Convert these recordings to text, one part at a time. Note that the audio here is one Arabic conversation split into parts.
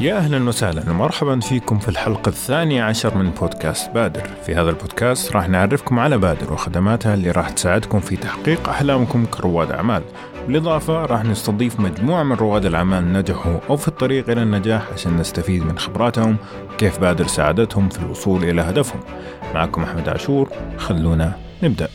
يا أهلا وسهلا ومرحبا فيكم في الحلقة الثانية عشر من بودكاست بادر. في هذا البودكاست راح نعرفكم على بادر وخدماتها اللي راح تساعدكم في تحقيق أحلامكم كرواد أعمال. بالإضافة راح نستضيف مجموعة من رواد الأعمال نجحوا أو في الطريق إلى النجاح عشان نستفيد من خبراتهم وكيف بادر ساعدتهم في الوصول إلى هدفهم. معكم أحمد عاشور خلونا نبدأ.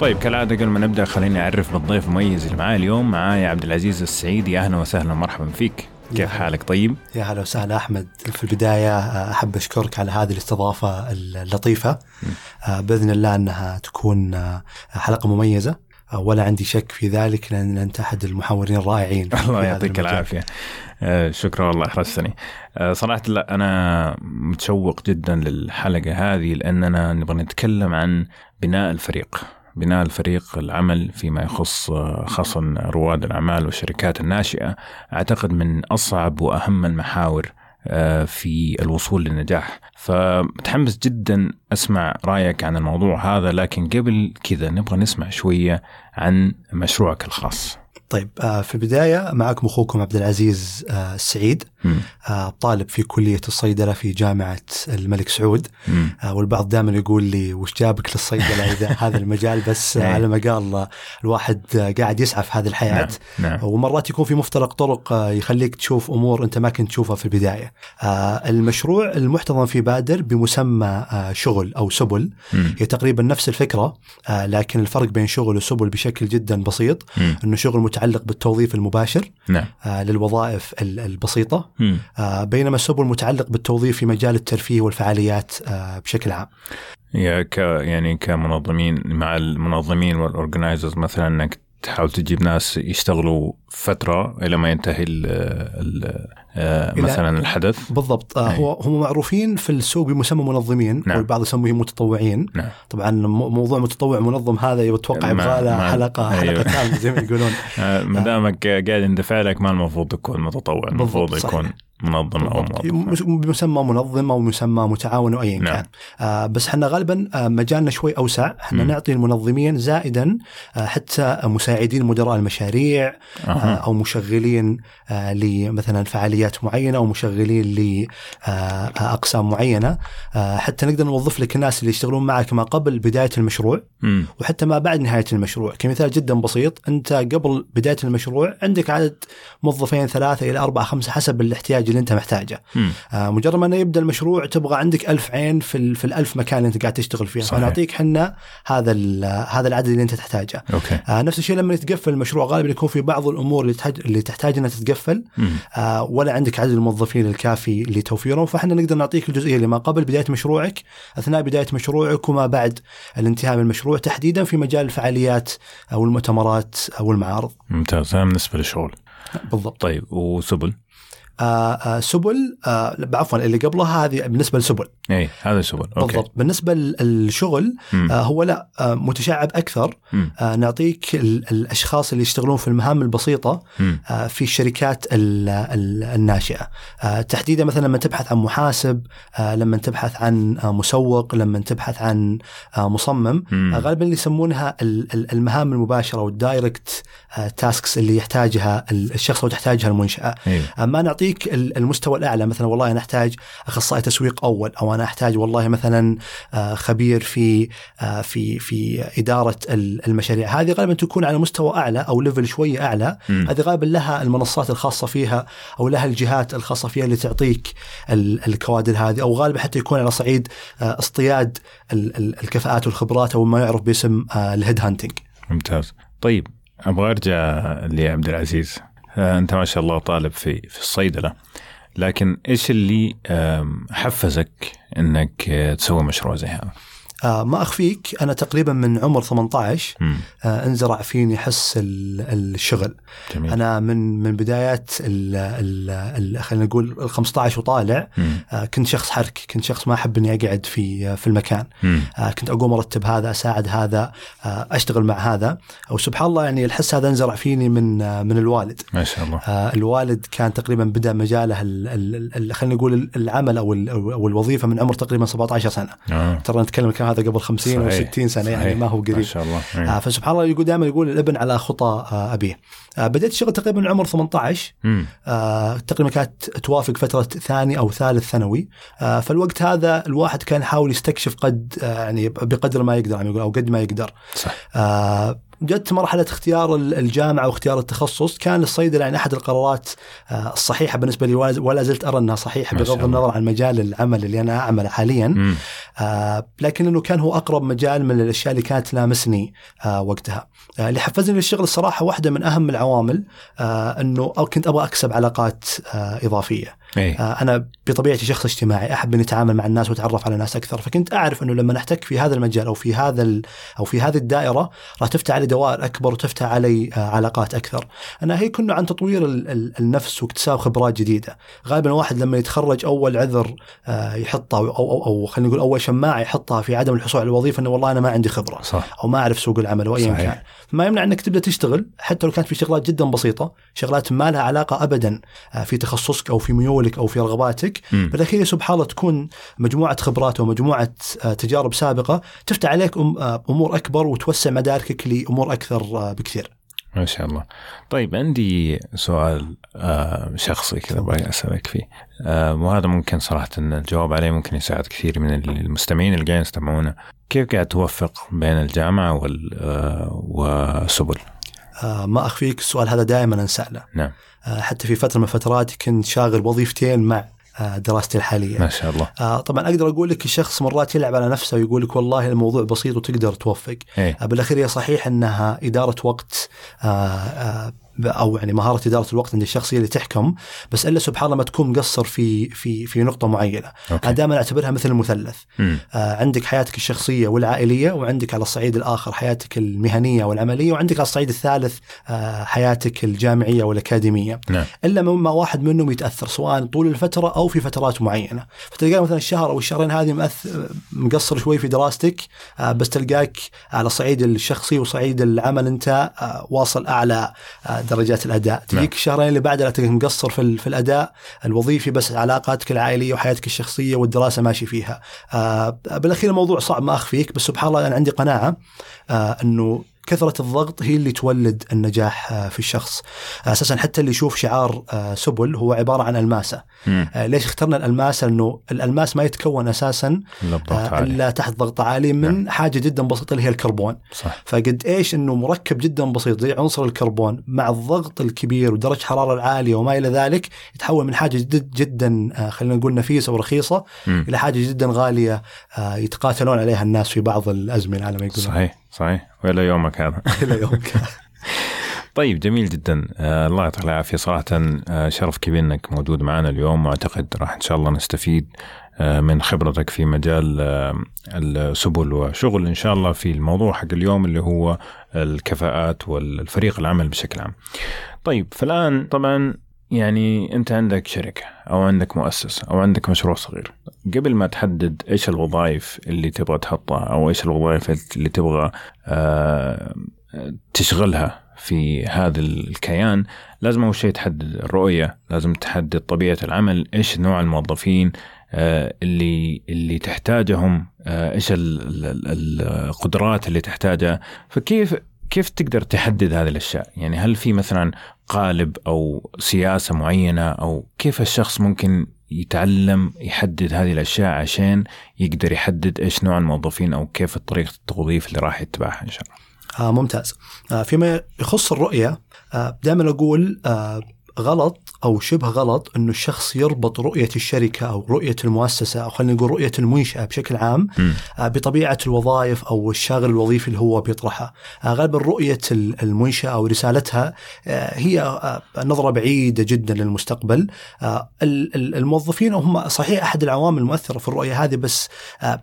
طيب كالعادة قبل ما نبدأ خليني أعرف بالضيف المميز اللي معاي اليوم. معاي عبد العزيز السعيد يا أهلا وسهلا مرحبا فيك. كيف حالك؟ طيب؟ يا هلا وسهلا أحمد. في البداية أحب أشكرك على هذه الاستضافة اللطيفة. آه، بإذن الله أنها تكون آه، حلقة مميزة. آه، ولا عندي شك في ذلك لأن انت احد المحاورين الرائعين الله يعطيك العافية. شكرا. والله احرجتني صراحة لا أنا متشوق جدا للحلقة هذه لأننا نبغى نتكلم عن بناء الفريق. بناء الفريق العمل فيما يخص خاصة رواد الأعمال والشركات الناشئة أعتقد من أصعب وأهم المحاور آه، في الوصول للنجاح. فمتحمس جدا أسمع رأيك عن الموضوع هذا لكن قبل كذا نبغى نسمع شوية عن مشروعك الخاص. طيب آه، في البداية معكم أخوكم عبد العزيز آه، السعيد آه، طالب في كلية الصيدلة في جامعة الملك سعود. والبعض دائما يقول لي وش جابك للصيدلة إذا هذا المجال؟ بس إيه. على ما قال الواحد قاعد يسعى في هذه الحياة. نعم. نعم. ومرات يكون في مفترق طرق يخليك تشوف أمور أنت ما كنت تشوفها في البداية. المشروع المحتضن في بادر بمسمى شغل أو سبل. هي تقريبا نفس الفكرة لكن الفرق بين شغل وسبل بشكل جدا بسيط. أنه شغل متعلق بالتوظيف المباشر نعم. آه للوظائف البسيطة. آه بينما السبل متعلق بالتوظيف في مجال الترفيه والفعاليات آه بشكل عام. يا ك يعني كمنظمين مع المنظمين وال organizers مثلا إنك تحاول تجيب ناس يشتغلوا فترة إلى ما ينتهي ال ال مثلا الحدث بالضبط آه هو هم معروفين في السوق بمسمى منظمين نعم. والبعض يسميهم متطوعين نعم. طبعا موضوع متطوع منظم هذا أتوقع يبغى له حلقة أيوه. حلقة ثانية زي ما يقولون آه، ما دامك قاعد يندفع لك ما المفروض تكون متطوع المفروض يكون منظم أو موظف بمسمى منظم أو مسمى متعاون أو ايا نعم. كان آه بس إحنا غالبا آه مجالنا شوي أوسع إحنا م. نعطي المنظمين زائدا آه حتى مساعدين مدراء المشاريع أه. آه أو مشغلين آه لمثلا فعاليات معينة أو مشغلين لاقسام آه معينة. آه حتى نقدر نوظف لك الناس اللي يشتغلون معك ما قبل بداية المشروع م. وحتى ما بعد نهاية المشروع. كمثال جدا بسيط أنت قبل بداية المشروع عندك عدد موظفين ثلاثة إلى أربعة خمسة حسب الاحتياج اللي أنت محتاجه. آه مجرد ما يبدأ المشروع تبغى عندك ألف عين في في الألف مكان اللي أنت قاعد تشتغل فيها. صحيح. فنعطيك إحنا هذا هذا العدد اللي أنت تحتاجه. أوكي. آه نفس الشيء لما يتقفل المشروع غالبا يكون في بعض الأمور اللي تحتاج اللي تحتاج إنها تتقفل. آه ولا عندك عدد الموظفين الكافي لتوفيرهم فإحنا نقدر نعطيك الجزئية اللي ما قبل بداية مشروعك أثناء بداية مشروعك وما بعد الانتهاء من المشروع تحديدا في مجال الفعاليات أو المؤتمرات أو المعارض. ممتاز هذا بالنسبة للشغل. بالضبط. طيب وسبل؟ سبل آه عفوا اللي قبلها هذه بالنسبة لسبل. اي هذا سبل. okay. بالضبط. بالنسبة للشغل آه هو لا آه متشعب أكثر. آه نعطيك الأشخاص اللي يشتغلون في المهام البسيطة آه في الشركات الناشئة. آه تحديدا مثلا لما تبحث عن محاسب آه لما تبحث عن آه مسوق لما تبحث عن آه مصمم آه غالبا اللي يسمونها المهام المباشرة وال direct آه tasks اللي يحتاجها الشخص أو تحتاجها المنشاه. آه ما نعطيك المستوى الأعلى. مثلا والله أنا أحتاج أخصائي تسويق أول أو أنا أحتاج والله مثلا آه، خبير في آه، في في إدارة المشاريع. هذه غالبا تكون على مستوى أعلى أو level شوية أعلى. هذه غالبا لها المنصات الخاصة فيها أو لها الجهات الخاصة فيها اللي تعطيك الكوادر هذه. أو غالبا حتى يكون على صعيد آه، اصطياد الكفاءات والخبرات أو ما يعرف باسم ال head hunting ممتاز. طيب أبغى أرجع لعبد العزيز. أنت ما شاء الله طالب في في الصيدله لكن إيش اللي حفزك إنك تسوي مشروع زي هذا؟ آه ما أخفيك أنا تقريبا من عمر 18 آه انزرع فيني حس الشغل. جميل. أنا من من بدايات خلينا نقول ال 15 وطالع آه كنت شخص حركي كنت شخص ما أحب إني أقعد في في المكان. آه كنت أقوم أرتب هذا أساعد هذا آه أشتغل مع هذا. وسبحان الله يعني الحس هذا انزرع فيني من آه من الوالد. ما شاء الله. آه الوالد كان تقريبا بدأ مجاله خلينا نقول العمل أو أو الوظيفة من عمر تقريبا 17 سنة. آه. ترى نتكلم كان هذا قبل 50 أو 60 سنة يعني صحيح. يعني ما هو قريب. ما شاء الله. آه فسبحان الله يقول دائما يقول الابن على خطى آه أبيه. آه بديت الشغل تقريبا من عمر 18 آه تقريبا كانت توافق فترة ثاني أو ثالث ثانوي. آه فالوقت هذا الواحد كان يحاول يستكشف قد آه يعني بقدر ما يقدر يعني أو قد ما يقدر. صح. آه جت مرحلة اختيار الجامعة واختيار التخصص. كان الصيدلة يعني أحد القرارات آه، الصحيحة بالنسبة لي ولا زلت أرى أنها صحيحة بغض النظر عن مجال العمل اللي أنا أعمله حاليا. آه لكن أنه كان هو أقرب مجال من الأشياء اللي كانت تلامسني آه وقتها. آه اللي حفزني للشغل الصراحة واحدة من أهم العوامل أنه كنت أبغى أكسب علاقات إضافية. أي. آه أنا بطبيعتي شخص اجتماعي أحب اني أتعامل مع الناس وأتعرف على ناس أكثر فكنت أعرف أنه لما نحتك في هذا المجال أو في هذا أو في هذه الدائرة راح تفتح علي دوائر أكبر وتفتح علي آه علاقات أكثر أنا هي كله عن تطوير النفس واكتساب خبرات جديدة غالبا الواحد لما يتخرج أول عذر آه يحطه أو أو, أو خلينا نقول أول شماعة يحطها في عدم الحصول على الوظيفة إنه والله أنا ما عندي خبرة صح. أو ما أعرف سوق العمل أو ايا كان ما يمنع أنك تبدأ تشتغل حتى لو كانت في شغلات جدا بسيطة شغلات ما لها علاقة ابدا في تخصصك أو في ميولك أو في رغباتك بالاخير سبحان الله تكون مجموعة خبرات ومجموعه آه، تجارب سابقة تفتح عليك آه، أمور أكبر وتوسع مداركك لأمور أكثر آه، بكثير. ما شاء الله. طيب عندي سؤال شخصي كذا أبغى أسألك فيه. وهذا ممكن صراحة إن الجواب عليه ممكن يساعد كثير من المستمعين اللي قاعدين يستمعونا. كيف قاعد توفق بين الجامعة والسبل؟ ما أخفيك السؤال هذا دائما أنسأله. نعم. حتى في فترة من الفترات كنت شاغل وظيفتين مع آه، دراستي الحالية. ما شاء الله. آه، طبعا أقدر أقول لك الشخص مرات يلعب على نفسه ويقول لك والله الموضوع بسيط وتقدر توفق. آه، بالأخير هي صحيح أنها إدارة وقت أو يعني مهارة إدارة الوقت عند الشخصيه اللي تحكم بس إلا سبحان الله ما تكون مقصر في في في نقطة معينة. أنا دائما أعتبرها مثل المثلث. آه عندك حياتك الشخصية والعائلية وعندك على الصعيد الآخر حياتك المهنية والعملية وعندك على الصعيد الثالث آه حياتك الجامعية والأكاديمية. نعم. إلا ما واحد منهم يتأثر سواء طول الفترة أو في فترات معينة. فتلقى مثلا الشهر أو الشهرين هذه مقصر شوي في دراستك آه بس تلقاك على الصعيد الشخصي وصعيد العمل أنت آه واصل أعلى. آه درجات الأداء تجيك نعم. الشهرين اللي بعدها تلقاك مقصر في, في الأداء الوظيفي بس علاقاتك العائلية وحياتك الشخصية والدراسة ماشي فيها آه بالأخير الموضوع صعب ما أخفيك بس سبحان الله أنا عندي قناعة آه إنه كثرة الضغط هي اللي تولد النجاح آه، في الشخص. أساسا حتى اللي يشوف شعار آه، سبل هو عبارة عن ألماسة. مم. آه، ليش اخترنا الألماسة؟ أنه الألماس ما يتكون أساسا إلا تحت ضغط عالي من نعم. حاجة جدا بسيطة اللي هي الكربون. صح. فقد إيش؟ أنه مركب جدا بسيط زي عنصر الكربون. مع الضغط الكبير ودرجة الحرارة العالية وما إلى ذلك يتحول من حاجة جدا, جدا خلينا نقول نفيسة ورخيصة مم. إلى حاجة جدا غالية يتقاتلون عليها الناس في بعض الأزمنة على ما يقولون صحيح. صحيح. وإلى يومك هذا. إلى يومك. طيب جميل جدا. آه الله يعطيك العافية. صراحة آه شرف كبير إنك موجود معنا اليوم. واعتقد راح إن شاء الله نستفيد آه من خبرتك في مجال آه السبل وشغل إن شاء الله في الموضوع حق اليوم اللي هو الكفاءات والفريق العمل بشكل عام. طيب فالآن طبعا يعني انت عندك شركة أو عندك مؤسسة أو عندك مشروع صغير. قبل ما تحدد إيش الوظائف اللي تبغى تحطها أو إيش الوظائف اللي تبغى آه تشغلها في هذا الكيان لازم أول شيء تحدد الرؤية لازم تحدد طبيعة العمل إيش نوع الموظفين آه اللي اللي تحتاجهم آه إيش القدرات اللي تحتاجها. فكيف كيف تقدر تحدد هذه الأشياء؟ يعني هل في مثلا قالب أو سياسة معينة أو كيف الشخص ممكن يتعلم يحدد هذه الأشياء عشان يقدر يحدد إيش نوع الموظفين أو كيف طريقه التوظيف اللي راح يتبعها إن شاء الله. آه ممتاز. آه فيما يخص الرؤية آه دائما أقول آه غلط أو شبه غلط إنه الشخص يربط رؤية الشركة أو رؤية المؤسسة أو خلينا نقول رؤية المنشأة بشكل عام آه، بطبيعة الوظائف أو الشاغل الوظيفي اللي هو بيطرحها. آه، غالبا رؤية المنشأة أو رسالتها آه، هي نظرة بعيدة جدا للمستقبل. الموظفين هم صحيح أحد العوامل المؤثرة في الرؤية هذه بس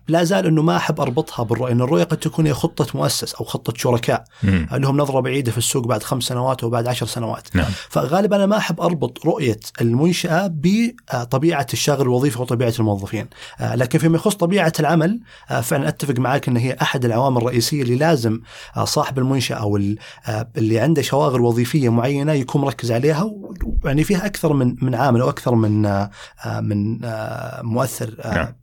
لا زال إنه ما أحب أربطها بالرؤية، إن الرؤية قد تكون هي خطة مؤسس أو خطة شركاء لهم نظرة بعيدة في السوق بعد خمس سنوات أو بعد عشر سنوات. نعم. فغالبا أنا ما أحب أربط رؤية المنشأة بطبيعة الشاغل الوظيفي وطبيعة الموظفين آه، لكن فيما يخص طبيعة العمل آه، فعلا أتفق معك إن هي أحد العوامل الرئيسية اللي لازم آه، صاحب المنشأة أو اللي عنده شواغل وظيفية معينة يكون مركز عليها يعني فيها أكثر من من عامل أو أكثر من من مؤثر نعم.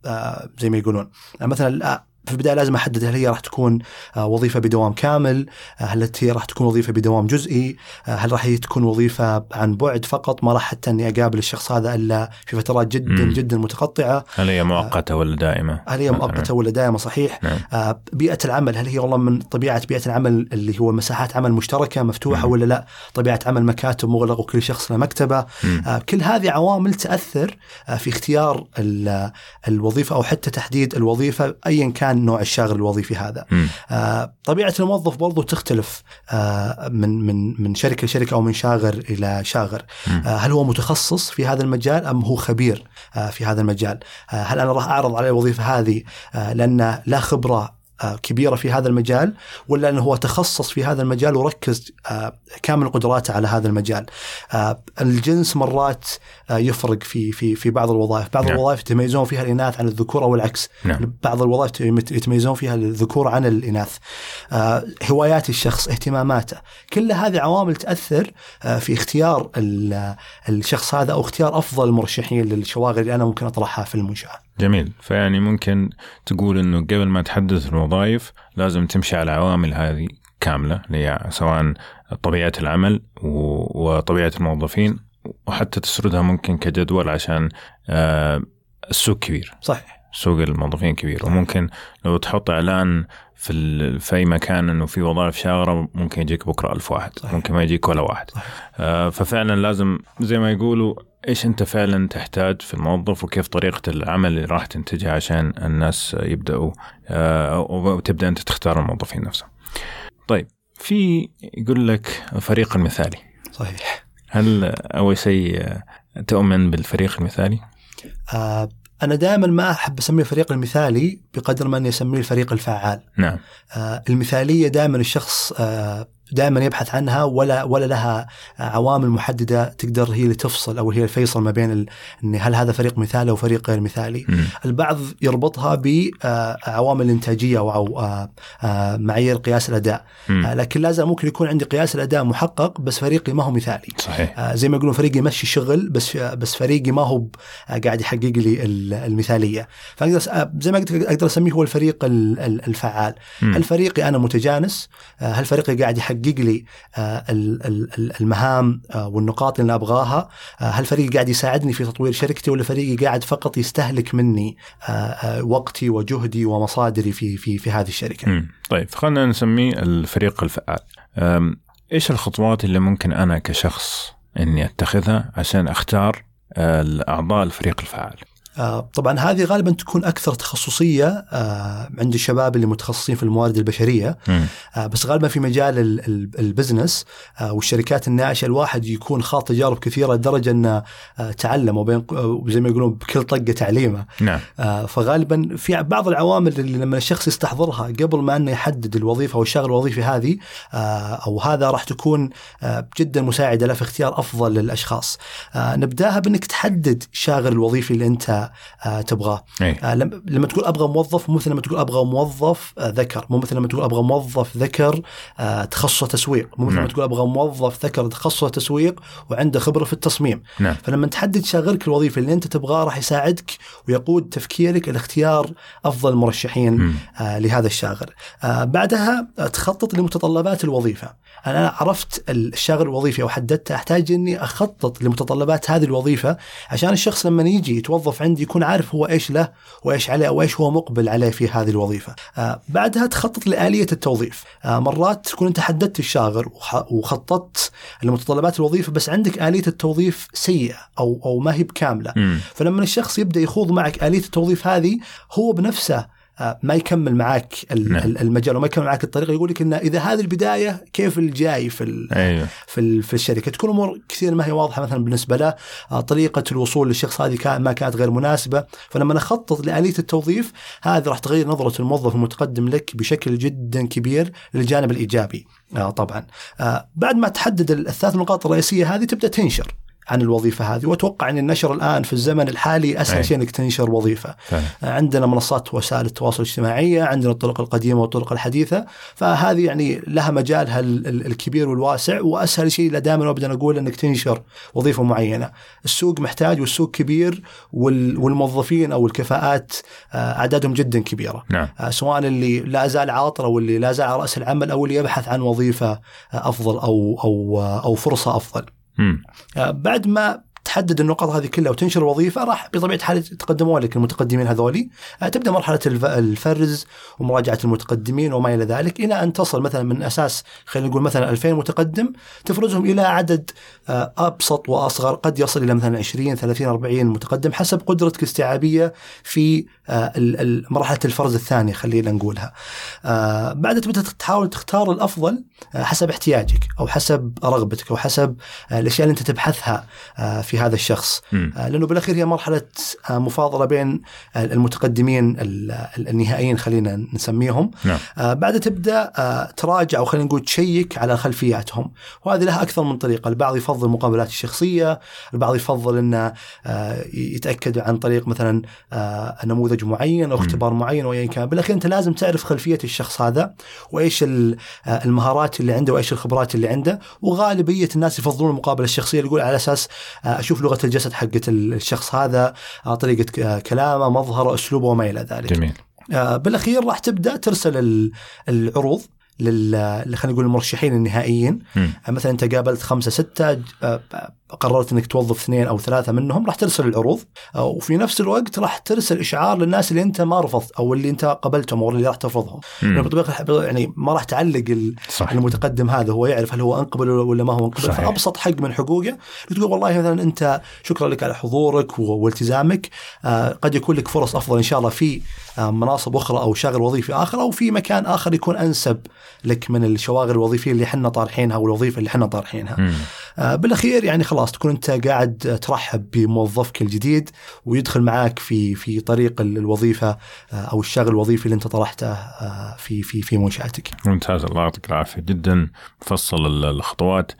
زي ما يقولون مثلا في البداية لازم أحدد هل هي راح تكون آه، وظيفة بدوام كامل؟ آه، هل هي راح تكون وظيفة بدوام جزئي؟ آه، هل راح تكون وظيفة عن بعد فقط ما راح حتى إني أقابل الشخص هذا إلا في فترات جدا مم. جدا متقطعة؟ هل هي مؤقتة ولا دائمة؟ هل هي مؤقتة ولا دائمة صحيح؟ نعم. بيئة العمل هل هي والله من طبيعة بيئة العمل اللي هو مساحات عمل مشتركة مفتوحة مم. ولا لا؟ طبيعة عمل مكاتب مغلق وكل شخص له مكتبة؟ مم. كل هذه عوامل تأثر في اختيار الوظيفة أو حتى تحديد الوظيفة ايا كان نوع الشاغل الوظيفي هذا. آه طبيعة الموظف برضو تختلف آه من من من شركة لشركة أو من شاغر إلى شاغر. آه هل هو متخصص في هذا المجال أم هو خبير آه في هذا المجال؟ آه هل أنا راح أعرض عليه الوظيفة هذه آه لأن لا خبرة كبيرة في هذا المجال ولا إنه هو تخصص في هذا المجال وركز آه، كامل قدراته على هذا المجال. آه، الجنس مرات يفرق في في في بعض الوظائف، بعض نعم. الوظائف يتميزون فيها الإناث عن الذكور أو العكس. نعم. بعض الوظائف يتميزون فيها الذكور عن الإناث. هوايات الشخص، اهتماماته، كل هذه عوامل تأثر في اختيار الشخص هذا أو اختيار أفضل المرشحين للشواغل اللي أنا ممكن أطرحها في المنشاه. جميل. فيعني ممكن تقول إنه قبل ما تحدث الوظائف لازم تمشي على العوامل هذه كاملة اللي سواء طبيعة العمل وطبيعة الموظفين وحتى تسردها ممكن كجدول عشان آه، السوق كبير. صحيح. سوق الموظفين كبير وممكن لو تحط إعلان في في أي مكان إنه في وظائف شاغرة ممكن يجيك بكرة ألف واحد صحيح. ممكن ما يجيك ولا واحد صحيح. آه ففعلا لازم زي ما يقولوا إيش أنت فعلا تحتاج في الموظف وكيف طريقة العمل اللي راح تنتجها عشان الناس يبدأوا آه وتبدا أنت تختار الموظفين نفسهم. طيب في يقول لك فريق المثالي. صحيح. هل أول شيء تؤمن بالفريق المثالي؟ آه أنا دائما ما أحب اسميه الفريق المثالي بقدر ما أني أسميه الفريق الفعال. نعم. آه المثالية دائما الشخص آه دائما يبحث عنها ولا ولا لها عوامل محددة تقدر هي اللي تفصل أو هي الفيصل ما بين إن هل هذا فريق مثالي أو فريق غير مثالي. م. البعض يربطها بعوامل الانتاجيه أو آه، آه، معايير قياس الأداء. م. آه، لكن لازم ممكن يكون عندي قياس الأداء محقق بس فريقي ما هو مثالي. صحيح. زي ما يقولون فريقي يمشي شغل بس بس فريقي ما هو قاعد يحقق لي المثالية. فأقدر زي ما قلت أقدر أسميه هو الفريق الفعال. م. هل فريقي أنا متجانس؟ هل فريقي قاعد يحقق يحقق لي آه، المهام آه، والنقاط اللي أبغاها. آه، هل فريقي قاعد يساعدني في تطوير شركتي ولا فريقي قاعد فقط يستهلك مني وقتي وجهدي ومصادري في في في هذه الشركة؟ طيب خلينا نسميه الفريق الفعال. إيش الخطوات اللي ممكن أنا كشخص إني أتخذها عشان أختار الأعضاء الفريق الفعال؟ طبعا هذه غالبا تكون أكثر تخصصية آه، عند الشباب اللي متخصصين في الموارد البشرية. آه، بس غالبا في مجال البزنس والشركات الناشئه الواحد يكون خاض تجارب كثيرة لدرجة أنه تعلم وبين زي ما يقولون بكل طقة تعليمه. نعم. فغالبا في بعض العوامل اللي لما الشخص يستحضرها قبل ما أنه يحدد الوظيفة أو الشغل الوظيفي هذه أو هذا راح تكون جدا مساعدة له في اختيار أفضل للأشخاص. نبدأها بأنك تحدد الشاغل الوظيفي اللي أنت آه، تبغاه. آه، لما تقول أبغى موظف مو مثل لما تقول أبغى موظف آه، ذكر. مو مثل لما تقول أبغى موظف ذكر تخصصه تسويق. مو مثل لما نعم. تقول أبغى موظف ذكر تخصصه تسويق وعنده خبرة في التصميم. نعم. فلما تحدد شاغلك الوظيفي اللي أنت تبغاه راح يساعدك ويقود تفكيرك لاختيار أفضل المرشحين لهذا الشاغر بعدها تخطط لمتطلبات الوظيفة. أنا عرفت الشاغل الوظيفي أو حددته أحتاج إني أخطط لمتطلبات هذه الوظيفة عشان الشخص لما يجي يتوظف عندي عندي يكون عارف هو إيش له وإيش عليه أو إيش هو مقبل عليه في هذه الوظيفة. آه بعدها تخطط لآلية التوظيف. آه مرات تكون أنت حددت الشاغر وخططت لمتطلبات الوظيفة بس عندك آلية التوظيف سيئة أو أو ما هي بكاملة. مم. فلما الشخص يبدأ يخوض معك آلية التوظيف هذه هو بنفسه ما يكمل معك نعم. ال- المجال وما يكمل معك الطريقة. يقول لك انه إذا هذه البداية كيف الجاي في أيوه. في في الشركة؟ تكون أمور كثير ما هي واضحة. مثلا بالنسبة له آه، طريقة الوصول للشخص هذه ما كانت غير مناسبة. فلما نخطط لآلية التوظيف هذه راح تغير نظرة الموظف المتقدم لك بشكل جدا كبير للجانب الإيجابي. آه، طبعا. آه، بعد ما تحدد الثلاث نقاط الرئيسية هذه تبدأ تنشر. عن الوظيفة هذه. وأتوقع أن النشر الآن في الزمن الحالي اسهل. شيء إنك تنشر وظيفة. فعلا. عندنا منصات وسائل التواصل الاجتماعي عندنا الطرق القديمة والطرق الحديثة. فهذه يعني لها مجالها ال- ال- الكبير والواسع وأسهل شيء دائما أبدا أقول أنك تنشر وظيفة معينة. السوق محتاج والسوق كبير وال- والموظفين أو الكفاءات آه، أعدادهم جدا كبيرة. نعم. آه، سواء اللي لا زال عاطل أو اللي لا زال على رأس العمل أو اللي يبحث عن وظيفة آه، أفضل أو أو آه، أو فرصة أفضل. آه، بعد ما تحدد النقاط هذه كلها وتنشر الوظيفه راح بطبيعة الحال يتقدمون لك المتقدمين هذولي آه، تبدأ مرحلة الف- الفرز ومراجعة المتقدمين وما إلى ذلك إلى أن تصل مثلا من أساس خلينا نقول مثلا 2000 متقدم تفرزهم إلى عدد آه، أبسط وأصغر قد يصل إلى مثلا 20 30 40 متقدم حسب قدرتك الاستيعابيه في آه، مرحلة الفرز الثانية خلينا نقولها. آه، بعد تبدأ تحاول تختار الأفضل حسب احتياجك أو حسب رغبتك أو حسب الأشياء اللي أنت تبحثها آه، في هذا الشخص. مم. آه، لأنه بالأخير هي مرحلة آه، مفاضلة بين المتقدمين ال- ال- النهائيين خلينا نسميهم. نعم. آه، بعد تبدأ تراجع أو خلينا نقول تشيك على خلفياتهم. وهذه لها أكثر من طريقة. البعض يفضل المقابلات الشخصية البعض يفضل إنه يتأكد عن طريق مثلا نموذج معين أو اختبار معين وايا كان. بالأخير أنت لازم تعرف خلفية الشخص هذا وإيش ال- المهارات اللي عنده وإيش الخبرات اللي عنده. وغالبية الناس يفضلون المقابلة الشخصية يقول على أساس أشوف لغة الجسد حقت الشخص هذا آه، طريقة آه، كلامه مظهره أسلوبه وما إلى ذلك. جميل. آه، بالأخير راح تبدأ ترسل ال- العروض لل خلينا نقول المرشحين النهائيين. مثلا أنت قابلت خمسة ستة قررت إنك توظف اثنين أو ثلاثة منهم راح ترسل العروض آه، وفي نفس الوقت راح ترسل إشعار للناس اللي أنت ما رفضت أو اللي أنت قبلتهم أو اللي راح ترفضهم. بطبيعه يعني ما راح تعلق صح المتقدم هذا هو يعرف هل هو أنقبل ولا ما هو أنقبل. صحيح. فأبسط حق من حقوقه تقول والله مثلا أنت شكرا لك على حضورك والتزامك آه، قد يكون لك فرص أفضل إن شاء الله في آه، مناصب أخرى أو شاغر وظيفي آخر أو في مكان آخر يكون أنسب لك من الشواغر الوظيفية اللي إحنا طارحينها والوظيفة اللي إحنا طارحينها. آه، بالأخير يعني خلاص تكون أنت قاعد ترحب بموظفك الجديد ويدخل معاك في في طريق ال- الوظيفة آه، أو الشغل الوظيفي اللي أنت طرحته آه، في في في منشأتك. ممتاز الله يعطيك العافية. جدا مفصل ال- الخطوات.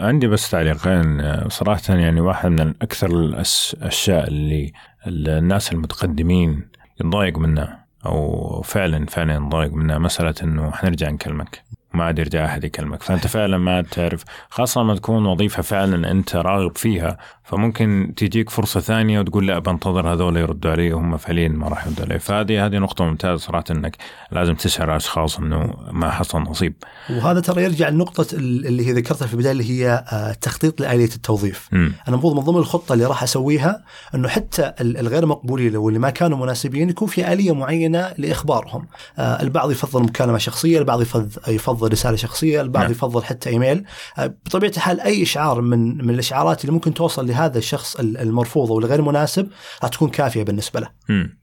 عندي بس تعليقين. صراحة يعني واحد من أكثر الأشياء اللي الناس المتقدمين يتضايق منها أو فعلا فعلا يتضايق منها مسألة إنه حنرجع نكلمك. ما عاد يرجع أحد يكلمك. فأنت فعلا ما تعرف خاصة لما تكون وظيفة فعلا أنت راغب فيها فممكن تجيك فرصة ثانية وتقول لا بنتظر هذول يردوا علي وهم فعليا ما راح يردوا علي فهذه هذه نقطة ممتازة صراحة إنك لازم تشعر الاشخاص إنه ما حصل نصيب وهذا ترى يرجع لنقطة ال- اللي هي ذكرتها في البداية اللي هي آه، تخطيط لآلية التوظيف. مم. أنا المفروض من ضمن الخطة اللي راح أسويها أنه حتى ال- الغير مقبولين واللي ما كانوا مناسبين يكون في آلية معينة لإخبارهم. آه، البعض يفضل مكالمة شخصية، البعض يفضل, رسالة شخصية، البعض نعم. يفضل حتى إيميل. آه، بطبيعة الحال أي إشعار من من الإشعارات اللي ممكن توصل لهذا الشخص ال- المرفوض أو الغير مناسب تكون كافية بالنسبة له. مم.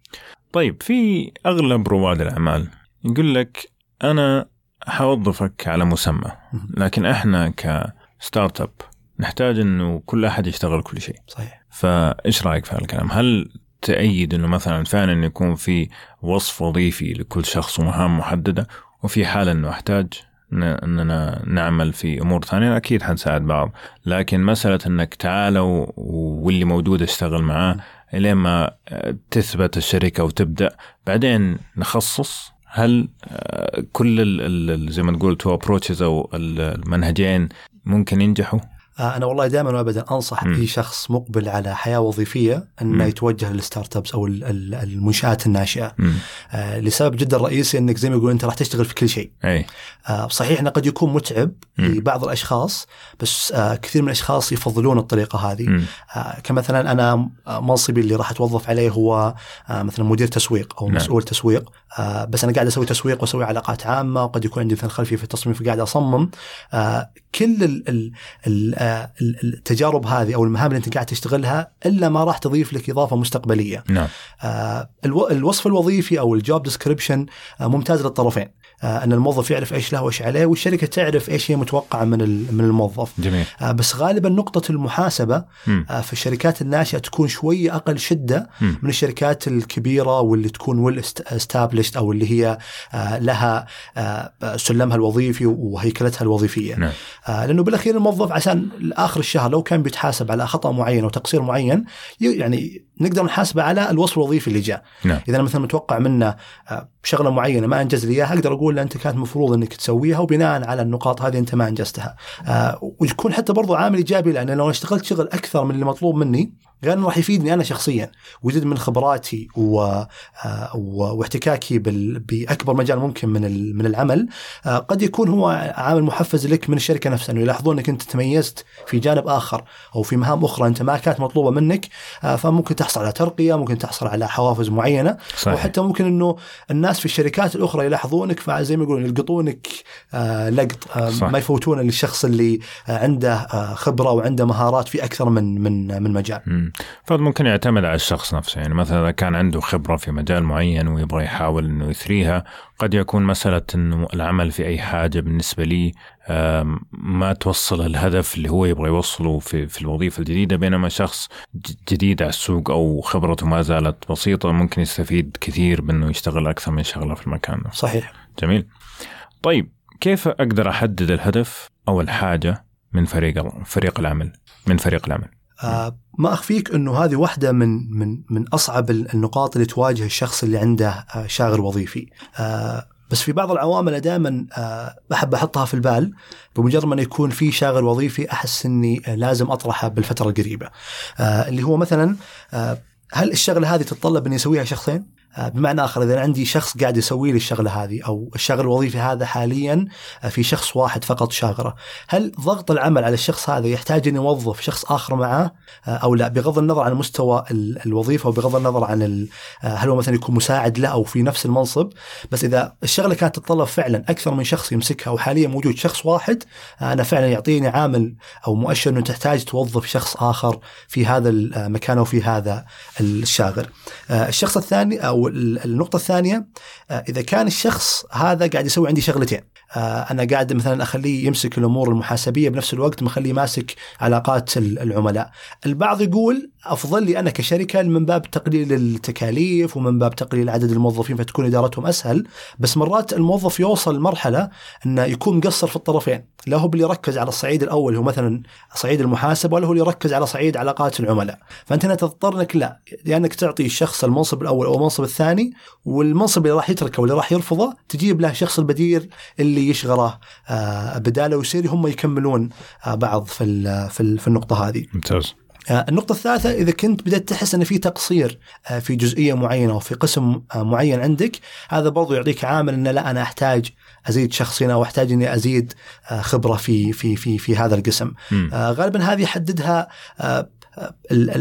طيب في أغلب رواد الأعمال يقول لك أنا حوظفك على مسمى لكن إحنا كستارت أب نحتاج إنه كل أحد يشتغل كل شيء صحيح. فإيش رأيك في هذا الكلام؟ هل تأيد إنه مثلا فعلا يكون في وصف وظيفي لكل شخص ومهام محددة وفي حاله إنه أحتاج إننا نعمل في أمور ثانية أكيد حنساعد بعض لكن مسألة إنك تعالوا واللي موجود اشتغل معاه إلين ما تثبت الشركة وتبدأ بعدين نخصص هل آه، كل زي ما تقول two approaches أو ال- المنهجين ممكن ينجحوا؟ آه، أنا والله دائما وابدا أنصح. أي شخص مقبل على حياة وظيفية إنه. يتوجه لل startups أو ال- ال- المنشآت الناشئة. آه، لسبب جدا رئيسي إنك زي ما يقول أنت راح تشتغل في كل شيء آه، صحيح إنه قد يكون متعب مم. لبعض الأشخاص بس آه، كثير من الأشخاص يفضلون الطريقة هذه. آه، كمثلا أنا آه، منصبي اللي راح أتوظف عليه هو آه، مثلا مدير تسويق أو نعم. مسؤول تسويق آه، بس أنا قاعد أسوي تسويق وأسوي علاقات عامة وقد يكون عندي مثلا خلفيه في التصميم فقاعد أصمم. آه، كل ال- ال- ال- آه، ال- التجارب هذه أو المهام اللي أنت قاعد تشتغلها إلا ما راح تضيف لك إضافة مستقبلية. نعم. آه، الو- الوصف الوظيفي أو الجوب ديسكربشن ممتاز للطرفين. آه، أن الموظف يعرف إيش له وإيش عليه والشركة تعرف إيش هي متوقعة من من الموظف. جميل. آه، بس غالبا نقطة المحاسبة. آه، في الشركات الناشئة تكون شوية أقل شدة مم. من الشركات الكبيرة واللي تكون ويل استابلشد أو اللي هي آه، لها آه، سلمها الوظيفي وهيكلتها الوظيفية. نعم. آه، لأنه بالأخير الموظف عشان آخر الشهر لو كان بيتحاسب على خطأ معين أو تقصير معين يعني نقدر نحاسبه على الوصف الوظيفي اللي جاء. نعم. إذا مثلا متوقع منه آه، شغله معينة ما أنجز لي إياها أقدر أقول له أنت كانت المفروض إنك تسويها وبناء على النقاط هذه أنت ما أنجزتها. آه، ويكون حتى برضو عامل إيجابي لأن لو اشتغلت شغل أكثر من اللي مطلوب مني غير إنه راح يفيدني أنا شخصيا. ويزيد من خبراتي و... آه، و- واحتكاكي بال... بأكبر مجال ممكن من ال- من العمل آه، قد يكون هو عامل محفز لك من الشركة نفسها. إنه يلاحظون إنك أنت تميزت في جانب آخر أو في مهام أخرى أنت ما كانت مطلوبة منك آه، فممكن تحصل على ترقية ممكن تحصل على حوافز معينة صحيح. وحتى ممكن إنه الناس في الشركات الأخرى يلاحظونك فزي ما يقولون يلقطونك آه، لقط آه،. ما يفوتون للشخص اللي آه، عنده خبرة وعنده مهارات في أكثر من من من مجال. مم. فممكن يعتمد على الشخص نفسه يعني مثلا إذا كان عنده خبرة في مجال معين ويبغى يحاول أنه يثريها قد يكون مسألة أنه العمل في أي حاجة بالنسبة لي ما توصل الهدف اللي هو يبغى يوصله في, في الوظيفة الجديدة بينما شخص جديد على السوق أو خبرته ما زالت بسيطة ممكن يستفيد كثير بأنه يشتغل أكثر من شغلة في المكان صحيح. جميل طيب كيف أقدر أحدد الهدف أو الحاجة من فريق فريق العمل من فريق العمل آه، ما أخفيك أنه هذه واحدة من من من أصعب ال- النقاط اللي تواجه الشخص اللي عنده آه، شاغل وظيفي. آه، بس في بعض العوامل دائما بحب أحطها في البال بمجرد ما يكون في شاغل وظيفي أحس إني آه، لازم أطرحه بالفترة القريبة. آه، اللي هو مثلا آه، هل الشغلة هذه تتطلب إني أسويها شخصين؟ آه، بمعنى آخر إذا عندي شخص قاعد يسوي لي الشغلة هذه أو الشغل الوظيفي هذا حاليا آه، في شخص واحد فقط شاغرة، هل ضغط العمل على الشخص هذا يحتاج اني اوظف شخص آخر معاه؟ آه، أو لا؟ بغض النظر عن مستوى ال- الوظيفة وبغض النظر عن هل هو مثلا يكون مساعد له أو في نفس المنصب. بس إذا الشغلة كانت تتطلب فعلا أكثر من شخص يمسكها وحاليا موجود شخص واحد أنا فعلا يعطيني عامل أو مؤشر إنه تحتاج توظف شخص آخر في هذا المكان أو في هذا الشاغل. آه، الشخص الثاني أو ال- النقطة الثانية آه، إذا كان الشخص هذا قاعد يسوي عندي شغلتين آه، أنا قاعد مثلا أخليه يمسك الأمور المحاسبية بنفس الوقت مخليه ماسك علاقات ال- العملاء. البعض يقول أفضل لي أنا كشركة من باب تقليل التكاليف ومن باب تقليل عدد الموظفين فتكون إدارتهم أسهل، بس مرات الموظف يوصل لمرحله إنه يكون مقصر في الطرفين، لا هو اللي يركز على الصعيد الأول هو مثلا صعيد المحاسبه ولا هو اللي يركز على صعيد علاقات العملاء، فأنت هنا تضطر إنك لا يا انك تعطي الشخص المنصب الأول أو المنصب الثاني والمنصب اللي راح يتركه واللي راح يرفضه تجيب له الشخص البديل اللي يشغله. آه، بداله ويصير هم يكملون آه، بعض في في ال- في النقطة هذه. ممتاز. النقطة الثالثة إذا كنت بدأت تحس أن في تقصير آه، في جزئية معينة أو في قسم آه، معين عندك هذا برضو يعطيك عامل أن لا أنا أحتاج أزيد شخص هنا أو أحتاج أني أزيد آه، خبرة في في في في هذا القسم. آه، غالبا هذه يحددها آه، آه،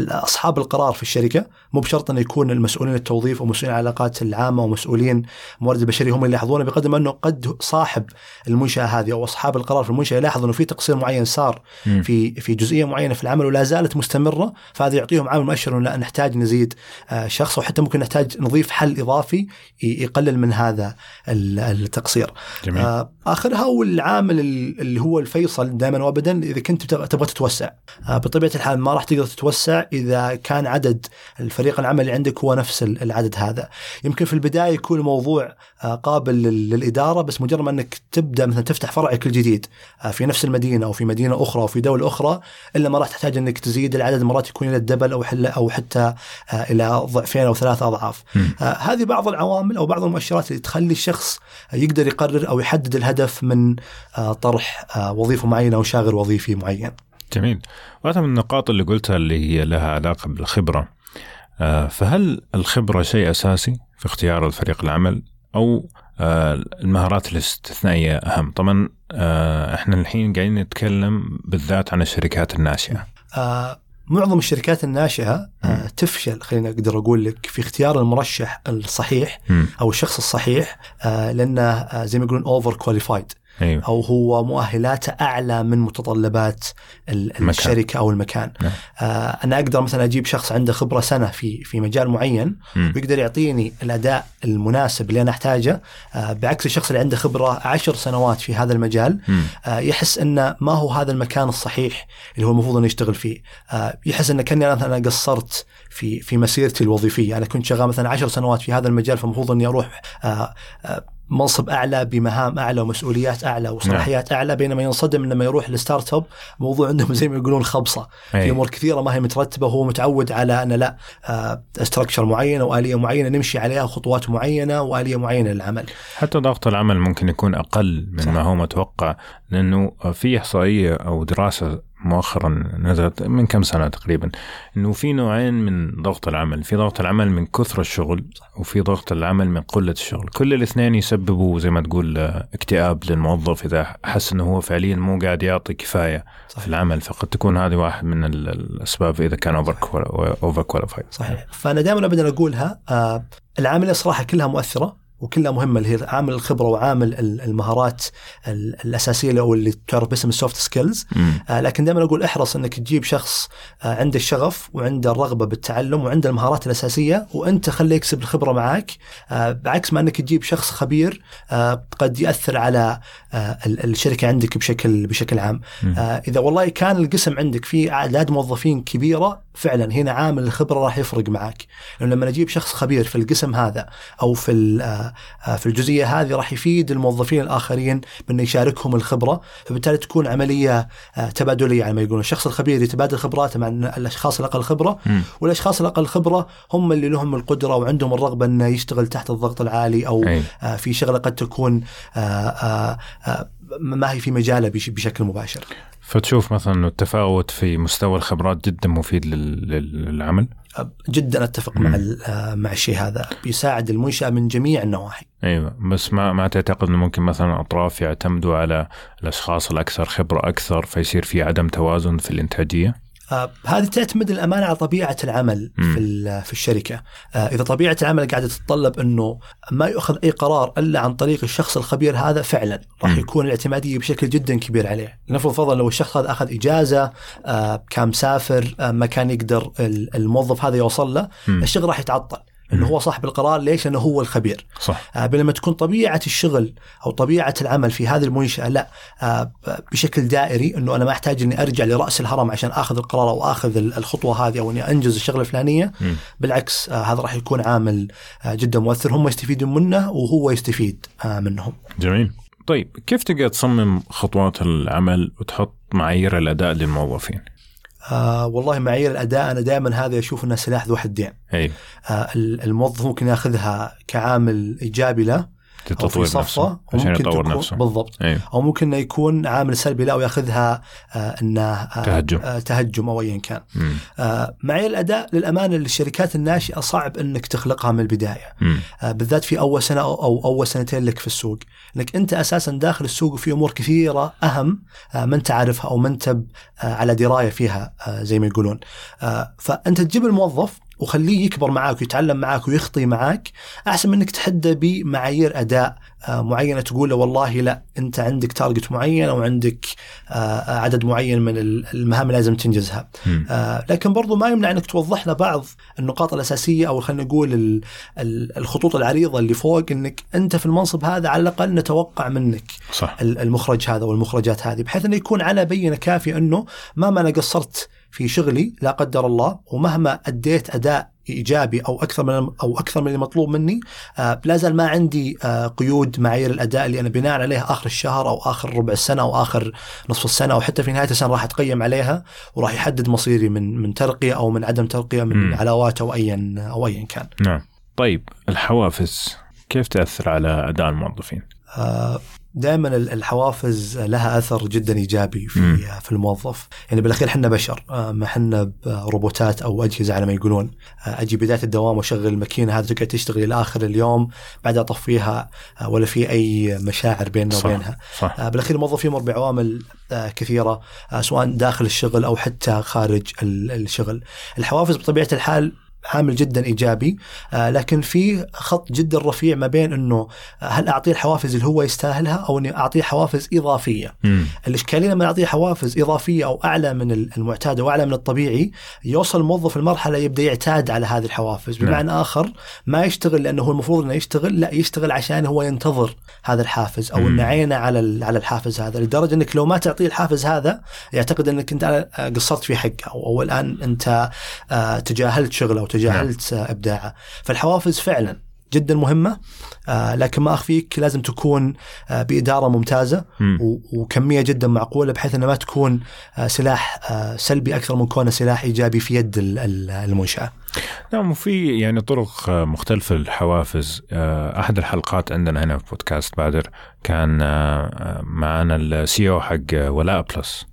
أصحاب القرار في الشركة مو بشرط انه يكون المسؤولين التوظيف أو مسؤولين العلاقات العامة ومسؤولين الموارد البشرية هم اللي يلاحظونه بقدر ما أنه قد صاحب المنشأة هذه أو أصحاب القرار في المنشأة يلاحظ أنه في تقصير معين صار. في في جزئية معينة في العمل ولا زالت مستمرة فهذا يعطيهم عامل مؤشر أنه لا نحتاج نزيد آه، شخص وحتى ممكن نحتاج نضيف حل إضافي يقلل من هذا ال- التقصير. جميل آه، اخرها والعامل ال- اللي هو الفيصل دائما وابدا إذا كنت تبغى تبغى تتوسع آه، بطبيعة الحال ما راح تقدر تتوسع إذا كان عدد الفريق العمل اللي عندك هو نفس ال- العدد هذا. يمكن في البداية يكون الموضوع آه، قابل لل- للإدارة بس مجرد ما إنك تبدأ مثلا تفتح فرعك الجديد آه، في نفس المدينة أو في مدينة أخرى أو في دولة أخرى إلا ما راح تحتاج إنك تزيد العدد مرات يكون إلى الدبل أو حل أو حتى آه، إلى ضعفين أو ثلاث أضعاف. هذه بعض العوامل أو بعض المؤشرات اللي تخلي الشخص يقدر يقرر أو يحدد الهدف من طرح وظيفة معينة أو شاغل وظيفي معين. جميل. واحدة من النقاط اللي قلتها اللي هي لها علاقة بالخبرة. آه، فهل الخبرة شيء أساسي في اختيار الفريق العمل؟ أو آه، المهارات الاستثنائية أهم؟ طبعا آه، إحنا الحين قاعدين نتكلم بالذات عن الشركات الناشئة. آه معظم الشركات الناشئة آه تفشل خلينا أقدر أقول لك في اختيار المرشح الصحيح. أو الشخص الصحيح آه لأنه آه زي ما يقولون over qualified أيوه أو هو مؤهلاته أعلى من متطلبات. الشركة أو المكان. نعم. آه أنا أقدر مثلا أجيب شخص عنده خبرة سنة في في مجال معين مم. ويقدر يعطيني الأداء المناسب اللي أنا أحتاجه آه بعكس الشخص اللي عنده خبرة عشر سنوات في هذا المجال. آه يحس انه ما هو هذا المكان الصحيح اللي هو المفروض انه يشتغل فيه آه يحس انه كأني مثلا أنا قصرت في في مسيرتي الوظيفية أنا كنت شغال مثلا عشر سنوات في هذا المجال فالمفروض إني أروح آه آه منصب أعلى بمهام أعلى ومسؤوليات أعلى وصلاحيات أعلى بينما ينصدم لما يروح ل startup موضوع عندهم زي ما يقولون خبصة في. أمور كثيرة ما هي مترتبة وهو متعود على أن لا structure معينة وآلية معينة نمشي عليها خطوات معينة وآلية معينة للعمل حتى ضغط العمل ممكن يكون أقل من صح. ما هو متوقع لأنه في إحصائية أو دراسة مؤخرا نزلت من كم سنة تقريبا؟ إنه في نوعين من ضغط العمل، في ضغط العمل من كثر الشغل وفي ضغط العمل من قلة الشغل، كل الاثنين يسببوا زي ما تقول آه، اكتئاب للموظف إذا حس إنه هو فعليا مو قاعد يعطي كفاية في العمل. فقد تكون هذه واحد من ال- الأسباب إذا كان over over qualified صحيح. فأنا دائما ابدا أقولها آه العامله صراحة كلها مؤثرة. وكلها مهمة اللي هي عامل الخبرة وعامل ال- المهارات ال- الأساسية أو اللي تعرف باسم ال soft skills. آه لكن دائما أقول احرص إنك تجيب شخص آه عنده الشغف وعنده الرغبة بالتعلم وعنده المهارات الأساسية وأنت خليه يكسب الخبرة معك آه بعكس ما إنك تجيب شخص خبير آه قد يأثر على آه ال- الشركة عندك بشكل بشكل عام. آه إذا والله كان القسم عندك فيه أعداد موظفين كبيرة فعلا هنا عامل الخبرة راح يفرق معك لأنه لما أجيب شخص خبير في القسم هذا أو في آه، آه، في الجزئية هذه راح يفيد الموظفين الآخرين بانه يشاركهم الخبرة فبالتالي تكون عملية آه، تبادلية على ما يقولون الشخص الخبير يتبادل خبراته مع الأشخاص الاقل خبرة. والأشخاص الاقل خبرة هم اللي لهم القدرة وعندهم الرغبة إنه يشتغل تحت الضغط العالي أو أي. في شغلة قد تكون ما هي في مجاله بش- بشكل مباشر. فتشوف مثلا إنه التفاوت في مستوى الخبرات جدا مفيد لل- لل- للعمل؟ جدا أتفق مم. مع آه، مع الشيء هذا. بيساعد المنشأة من جميع النواحي. أيوه. بس ما ما تعتقد إنه ممكن مثلا اطراف يعتمدوا على الأشخاص الأكثر خبرة أكثر فيصير في عدم توازن في الإنتاجية؟ آه هذه تعتمد الأمانة على طبيعة العمل. في في الشركة، آه إذا طبيعة العمل قاعدة تتطلب إنه ما يؤخذ أي قرار إلا عن طريق الشخص الخبير هذا فعلا راح. يكون الاعتمادية بشكل جدا كبير عليه، نفرض فرضا لو الشخص هذا أخذ إجازة آه كان مسافر ما كان يقدر ال- الموظف هذا يوصل له،. الشغل راح يتعطل. إنه هو صاحب القرار ليش؟ لأنه هو الخبير. صح آه، بينما تكون طبيعة الشغل أو طبيعة العمل في هذه المنشأة لا آه، بشكل دائري إنه أنا ما أحتاج إني أرجع لرأس الهرم عشان آخذ القرار أو آخذ ال- الخطوة هذه أو إني أنجز الشغلة الفلانية. بالعكس آه، هذا راح يكون عامل آه، جدا مؤثر هم يستفيدون منه وهو يستفيد آه، منهم. جميل طيب كيف تقدر تصمم خطوات العمل وتحط معايير الأداء للموظفين؟ آه والله معايير الأداء أنا دائما هذا أشوف انه سلاح ذو حدين. آه ال- الموظف ممكن يأخذها كعامل إيجابي له تطوير نفسه عشان يطور نفسه بالضبط اي أو ممكن إنه يكون عامل سلبي لا ويأخذها آه إنه آه تهجم. آه تهجم أو ايا كان. مم. آه معايير الأداء للأمانة للشركات الناشئة صعب إنك تخلقها من البداية. مم. آه بالذات في أول سنة أو, أو أول سنتين لك في السوق، انك أنت أساسا داخل السوق وفي أمور كثيرة أهم آه ما أنت عارفها أو ما أنت آه على دراية فيها آه زي ما يقولون. آه فأنت تجيب الموظف وخليه يكبر معاك ويتعلم معاك ويخطي معاك أحسن من إنك تحدى بمعايير أداء آه، معينة تقول له والله لا أنت عندك تارجت معين أو عندك آه، عدد معين من المهام اللي لازم تنجزها. آه، لكن برضو ما يمنع إنك توضح له بعض النقاط الأساسية أو خلينا نقول ال- ال- الخطوط العريضة اللي فوق إنك أنت في المنصب هذا على الأقل نتوقع منك صح ال- المخرج هذا والمخرجات هذه بحيث إنه يكون على بينة كافية إنه مهما أنا قصرت في شغلي لا قدر الله ومهما أديت أداء إيجابي أو أكثر من أو أكثر من المطلوب مني آه لا زال ما عندي آه قيود معايير الأداء اللي أنا بناء عليها آخر الشهر أو آخر ربع السنة أو آخر نصف السنة أو حتى في نهاية السنة راح أتقيم عليها وراح يحدد مصيري من من ترقية أو من عدم ترقية من مم. علاوات أو ايا أو ايا كان. نعم طيب الحوافز كيف تأثر على أداء الموظفين؟ آه، دائما الحوافز لها أثر جدا إيجابي في م. في الموظف، يعني بالأخير إحنا بشر آه، ما إحنا روبوتات أو أجهزة على ما يقولون، آه، أجي بداية الدوام وأشغل الماكينة هذه تقعد تشتغل إلى آخر اليوم بعدها أطفيها آه، ولا في أي مشاعر بيننا صح. وبينها. صح. بالأخير الموظف يمر بعوامل كثيرة سواء داخل الشغل أو حتى خارج الشغل. الحوافز بطبيعة الحال عامل جدا إيجابي آه لكن في خط جدا رفيع ما بين إنه هل اعطيه الحوافز اللي هو يستاهلها أو إني اعطيه حوافز إضافية. م. الإشكالية لما اعطيه حوافز إضافية أو أعلى من المعتاد أو أعلى من الطبيعي يوصل الموظف المرحلة يبدأ يعتاد على هذه الحوافز، بمعنى نعم. آخر ما يشتغل لأنه هو المفروض إنه يشتغل، لا يشتغل عشان هو ينتظر هذا الحافز أو انه عينه على على الحافز هذا لدرجة إنك لو ما تعطيه الحافز هذا يعتقد إنك أنت قصرت في حقه أو, الآن أنت آه، تجاهلت شغله وتجاهلت نعم. إبداعه. فالحوافز فعلا جدا مهمة. آه لكن ما أخفيك لازم تكون آه بإدارة ممتازة وكمية جدا معقولة بحيث انها ما تكون آه سلاح آه سلبي أكثر من كونه سلاح إيجابي في يد المنشأة. نعم وفي يعني طرق مختلفة للحوافز. آه، أحد الحلقات عندنا هنا في بودكاست بادر كان آه، معنا ال CEO حق ولاء plus.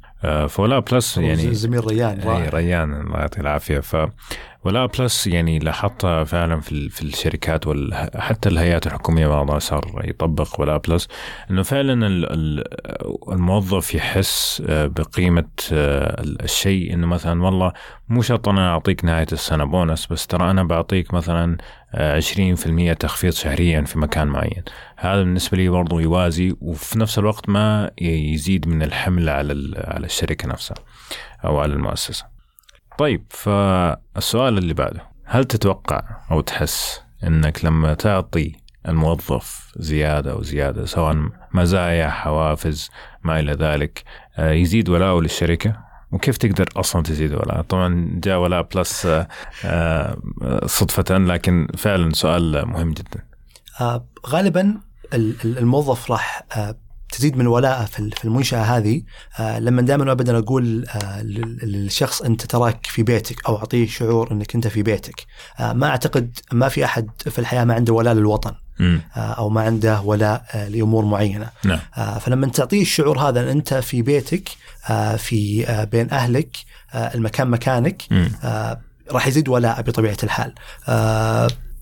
فولاء plus يعني زميل ريان ريان الله يعطيه العافية. ف ولاء plus يعني لاحظتها فعلا في في الشركات وحتى الهيئات الحكومية بعضها صار يطبق ولاء plus إنه فعلا الموظف يحس آه، بقيمة آه، الشيء إنه مثلا والله مو شرط أنا أعطيك نهاية السنة بونس بس ترى أنا بعطيك مثلا 20% آه، تخفيض شهريا في مكان معين. هذا بالنسبة لي برضو يوازي وفي نفس الوقت ما يزيد من الحمل على على الشركة نفسها أو على المؤسسة. طيب فالسؤال اللي بعده هل تتوقع أو تحس إنك لما تعطي الموظف زيادة أو زيادة سواء مزايا حوافز ما إلى ذلك آه، يزيد ولاؤه للشركة؟ وكيف تقدر أصلا تزيد ولاء طبعا جاء ولاء بلس آه، آه، صدفة لكن فعلا سؤال مهم جدا. غالبا الموظف راح تزيد من ولاءه في المنشاه هذه. آه لما دائما وابدا أقول آه للشخص أنت تراك في بيتك أو أعطيه شعور أنك أنت في بيتك. آه ما أعتقد ما في أحد في الحياة ما عنده ولاء للوطن. أو ما عنده ولاء لأمور معينة. نعم. فلما تعطيه الشعور هذا أن أنت في بيتك في بين أهلك المكان مكانك راح يزيد ولاء بطبيعة الحال.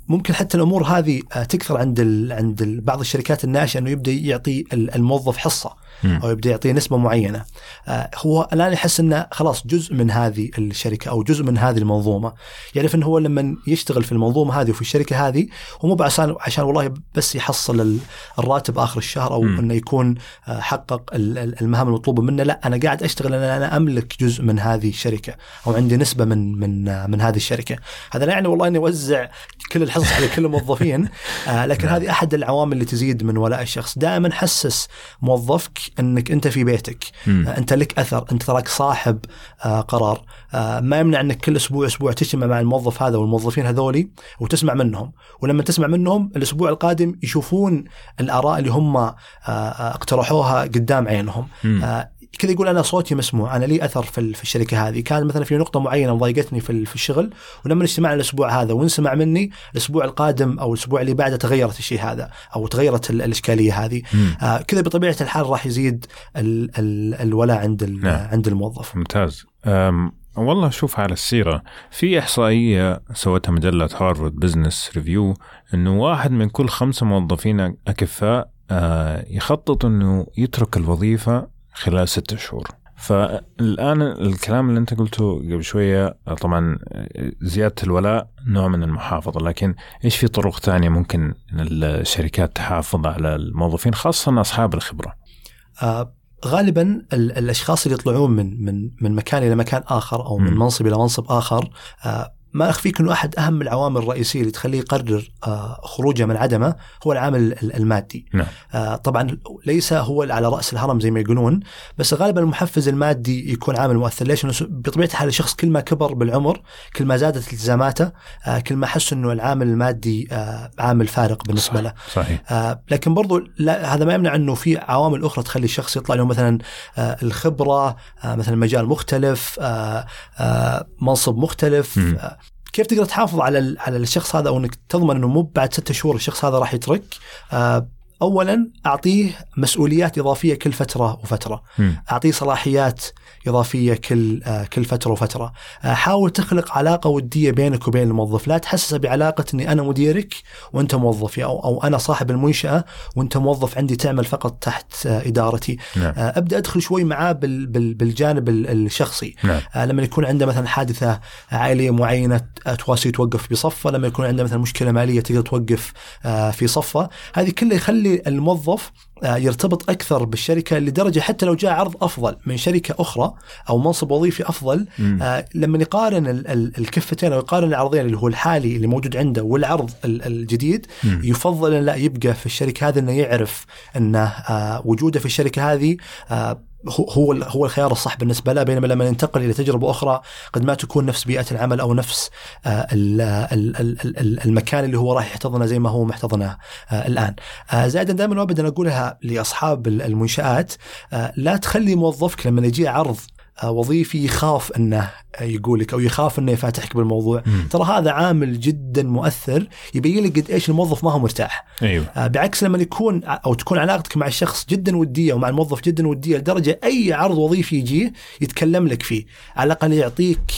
ممكن حتى الأمور هذه آه، تكثر عند عند بعض الشركات الناشئة إنه يبدأ يعطي الموظف حصة. أو يبدأ يعطيه نسبة معينة. آه، هو الآن يحس إنه خلاص جزء من هذه الشركة أو جزء من هذه المنظومة. يعرف إنه هو لما يشتغل في المنظومة هذه وفي الشركة هذه هو مو عشان عشان والله بس يحصل الراتب آخر الشهر أو م. إنه يكون آه، حقق المهام المطلوبة منه. لا أنا قاعد أشتغل أنا أنا أملك جزء من هذه الشركة أو عندي نسبة من من آه، من هذه الشركة. هذا لا يعني والله إني أوزع كل الحصص على كل الموظفين لكن نعم. هذه أحد العوامل اللي تزيد من ولاء الشخص. دائما حسس موظفك انك انت في بيتك. مم. انت لك اثر انت تراك صاحب آه قرار. آه ما يمنع انك كل أسبوع أسبوع تجتمع مع الموظف هذا والموظفين هذولي وتسمع منهم. ولما تسمع منهم الأسبوع القادم يشوفون الآراء اللي هم آه, آه، اقترحوها قدام عينهم. آه كذا يقول أنا صوتي مسموع أنا لي أثر في, في الشركة هذه. كان مثلا في نقطة معينة ضايقتني في, في الشغل ولما اجتمعنا الأسبوع هذا وانسمع مني الأسبوع القادم أو الأسبوع اللي بعده تغيرت الشيء هذا أو تغيرت الإشكالية هذه. آه كذا بطبيعة الحال راح يزيد ال ال الولاء عند نعم. عند الموظف. ممتاز. والله شوف على السيرة في إحصائية سوتها مجلة هارفارد بزنس ريفيو أنه واحد من كل خمسة موظفين أكفاء آه، يخطط أنه يترك الوظيفة خلال ستة شهور. فالآن الكلام اللي أنت قلته قبل شوية طبعا زيادة الولاء نوع من المحافظة لكن إيش في طرق ثانية ممكن الشركات تحافظ على الموظفين خاصة أصحاب الخبرة؟ غالبا الأشخاص اللي يطلعون من من من مكان إلى مكان آخر أو من منصب إلى منصب آخر آه ما أخفيك إنه أحد أهم العوامل الرئيسية اللي تخليه يقرر آه، خروجه من عدمه هو العامل المادي. نعم. آه، طبعا ليس هو على رأس الهرم زي ما يقولون بس غالبا المحفز المادي يكون عامل مؤثر ليش؟ بطبيعة الحال الشخص كل ما كبر بالعمر كل ما زادت التزاماته آه، كل ما حس إنه العامل المادي عامل فارق بالنسبة له. صحيح. لكن برضو لا هذا ما يمنع إنه في عوامل أخرى تخلي الشخص يطلع له مثلا الخبرة مثلا مجال مختلف منصب مختلف كيف تقدر تحافظ على على الشخص هذا أو إنك تضمن إنه مو بعد ستة شهور الشخص هذا راح يترك آه اولا أعطيه مسؤوليات إضافية كل فترة وفترة مم. أعطيه صلاحيات إضافية كل آه، كل فترة وفترة. آه، حاول تخلق علاقة ودية بينك وبين الموظف. لا تحسسه بعلاقة إني أنا مديرك وأنت موظفي أو أو أنا صاحب المنشأة وأنت موظف عندي تعمل فقط تحت آه، إدارتي. نعم. أبدأ أدخل شوي معاه بال- بال- بالجانب ال- الشخصي. نعم. لما يكون عنده مثلا حادثة عائلية معينة تواسي توقف بصفه، لما يكون عنده مثلا مشكلة مالية تقدر توقف في صفه، هذه كلها يخلي الموظف يرتبط أكثر بالشركة لدرجة حتى لو جاء عرض أفضل من شركة أخرى أو منصب وظيفي أفضل مم. آه، لما يقارن ال- ال- الكفتين أو يقارن العرضين اللي هو الحالي اللي موجود عنده والعرض ال- الجديد مم. يفضل أن لا يبقى في الشركة هذه أنه يعرف انه آه، وجوده في الشركة هذه آه، هو هو الخيار الصح بالنسبة له بينما لما ينتقل إلى تجربة أخرى قد ما تكون نفس بيئة العمل أو نفس آه، ال- ال- ال- ال- المكان اللي هو راح يحتضنه زي ما هو محتضنه آه، الآن. آه، زائدا دائما وابدا أقولها لأصحاب ال- المنشآت لا تخلي موظفك لما يجي عرض وظيفي يخاف إنه يقول لك أو يخاف إنه يفاتحك بالموضوع، مم. ترى هذا عامل جدا مؤثر. يبين لك قد إيش الموظف ما هو مرتاح. أيوه. آه، بعكس لما يكون أو تكون علاقتك مع الشخص جدا ودية ومع الموظف جدا ودية لدرجة أي عرض وظيفي يجيه يتكلم لك فيه، على الأقل يعطيك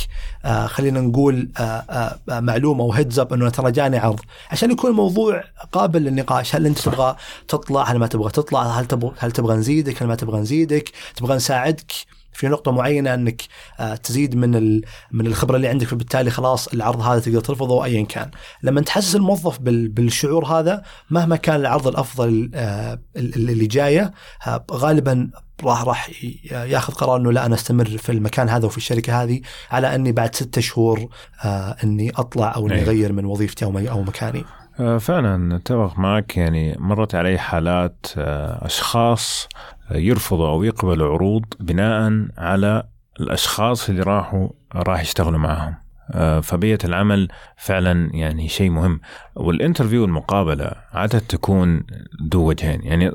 آه خلينا نقول آه آه آه، معلومة أو هيدز اب إنه ترى جاني عرض، عشان يكون الموضوع قابل للنقاش، هل أنت تبغى تطلع؟ هل ما تبغى تطلع، هل تبغى هل تبغى نزيدك، هل ما تبغى نزيدك، تبغى نساعدك؟ في نقطة معينة أنك آه، تزيد من من الخبرة اللي عندك فبالتالي خلاص العرض هذا تقدر ترفضه ايا كان. لما تحسس الموظف بال- بالشعور هذا مهما كان العرض الأفضل آه، ال- اللي جاية آه، غالبا راح راح ياخذ قرار إنه لا أنا أستمر في المكان هذا وفي الشركة هذه على أني بعد ستة شهور آه، أني أطلع أو أني أيوة. أغير من وظيفتي أو أو مكاني. آه، فعلا أتفق معك. يعني مرت علي حالات آه، أشخاص آه، يرفضوا أو يقبلوا عروض بناء على الأشخاص اللي راحوا راح يشتغلوا معهم. آه، فبيئة العمل فعلا يعني شيء مهم. وال interview المقابلة عادة تكون ذو وجهين. يعني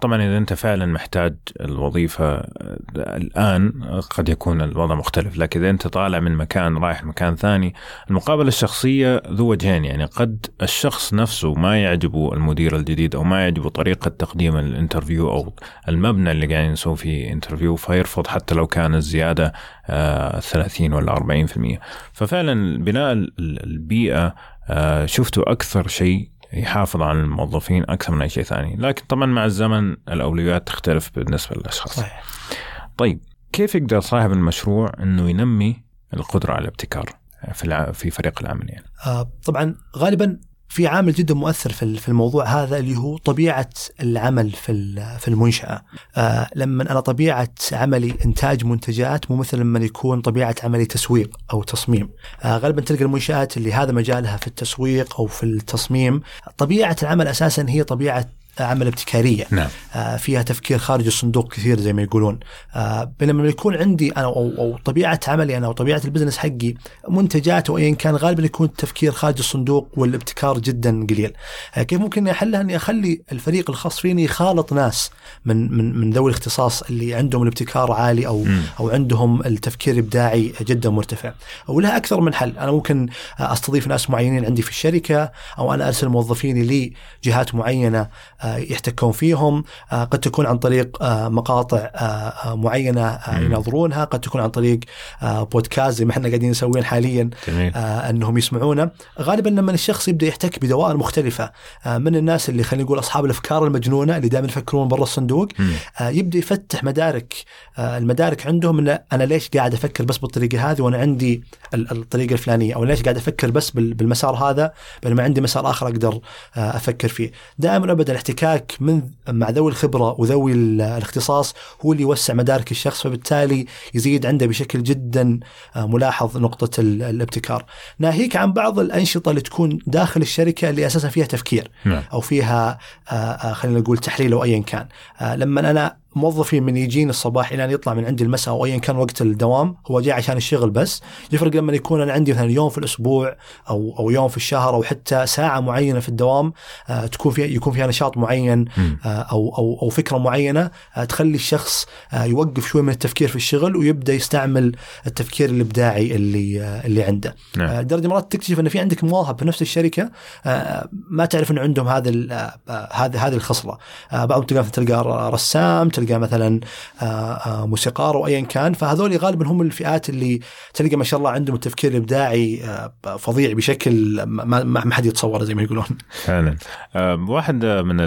طبعا إذا أنت فعلا محتاج الوظيفة آه، الآن قد يكون الوضع مختلف لكن إذا أنت طالع من مكان رايح مكان ثاني المقابلة الشخصية ذو وجهين يعني قد الشخص نفسه ما يعجبه المدير الجديد أو ما يعجبه طريقة تقديم ال interview أو المبنى اللي قاعدين نسوي فيه interview فيرفض حتى لو كان الزيادة آه، 30 ولا 40% ففعلا بناء ال- ال- البيئة آه، شفته أكثر شيء يحافظ على الموظفين أكثر من أي شيء ثاني. لكن طبعا مع الزمن الأولويات تختلف بالنسبة للأشخاص. صحيح. طيب كيف يقدر صاحب المشروع أنه ينمي القدرة على الابتكار في. في فريق العمل يعني آه، طبعا غالبا في عامل جدا مؤثر في في الموضوع هذا اللي هو طبيعة العمل في في المنشأة. آه، لما أنا طبيعة عملي إنتاج منتجات مو مثل لما يكون طبيعة عملي تسويق أو تصميم. آه، غالبا تلقى المنشآت اللي هذا مجالها في التسويق أو في التصميم، طبيعة العمل أساسا هي طبيعة عمل ابتكارية. نعم. آه، فيها تفكير خارج الصندوق كثير زي ما يقولون. آه، بينما يكون عندي أنا أو, أو طبيعة عملي أنا أو طبيعة البزنس حقي منتجات أو ايا كان غالبا يكون التفكير خارج الصندوق والابتكار جدا قليل. آه، كيف ممكن إني أحلها؟ إني أخلي الفريق الخاص فيني يخالط ناس من من من ذوي الاختصاص اللي عندهم الابتكار عالي أو مم. أو عندهم التفكير الابداعي جدا مرتفع. ولها أكثر من حل. أنا ممكن أستضيف ناس معينين عندي في الشركة أو أنا أرسل موظفيني لجهات معينة. يحتكون فيهم. آه، قد تكون عن طريق آه، مقاطع آه، آه، معينة آه،. يناظرونها. قد تكون عن طريق آه، بودكاست زي ما إحنا قاعدين نسويه حاليا جميل. آه، انهم يسمعونه غالبا لما الشخص يبدأ يحتك بدوائر مختلفة آه، من الناس اللي خلينا نقول أصحاب الأفكار المجنونة اللي دائما يفكرون برا الصندوق. آه، يبدأ يفتح مدارك آه، المدارك عندهم إن أنا ليش قاعد أفكر بس بالطريقة هذه وأنا عندي ال- الطريقة الفلانية أو ليش قاعد أفكر بس بال- بالمسار هذا بينما عندي مسار آخر أقدر آه، أفكر فيه. دائما ابدا الاحتكاك من مع ذوي الخبرة وذوي ال- الاختصاص هو اللي يوسع مدارك الشخص فبالتالي يزيد عنده بشكل جدا آه، ملاحظ نقطة ال- الابتكار. ناهيك عن بعض الأنشطة اللي تكون داخل الشركة اللي أساسا فيها تفكير نعم. أو فيها آه، آه، خلينا نقول تحليل أو ايا كان. لما أنا موظفي من يجيني الصباح إلى أن يطلع من عندي المساء أو ايا كان وقت الدوام هو جاي عشان الشغل بس. يفرق لما يكون أنا عندي مثلا يوم في الأسبوع أو أو يوم في الشهر أو حتى ساعة معينة في الدوام آه تكون فيها يكون فيها نشاط معين آه أو أو أو فكرة معينة آه تخلي الشخص آه يوقف شوي من التفكير في الشغل ويبدأ يستعمل التفكير الإبداعي اللي آه اللي عنده. نعم. آه لدرجه مرات تكتشف إن في عندك مواهب في نفس الشركة آه ما تعرف انه عندهم هذا هذه هذه الخصلة. آه، بعضهم تلقى رسام تلقى مثلا آه، آه، موسيقار أو ايا كان. فهذول غالبا هم الفئات اللي تلقى ما شاء الله عندهم التفكير الإبداعي آه، فظيع بشكل ما حد يتصوره زي ما يقولون. فعلا. واحد من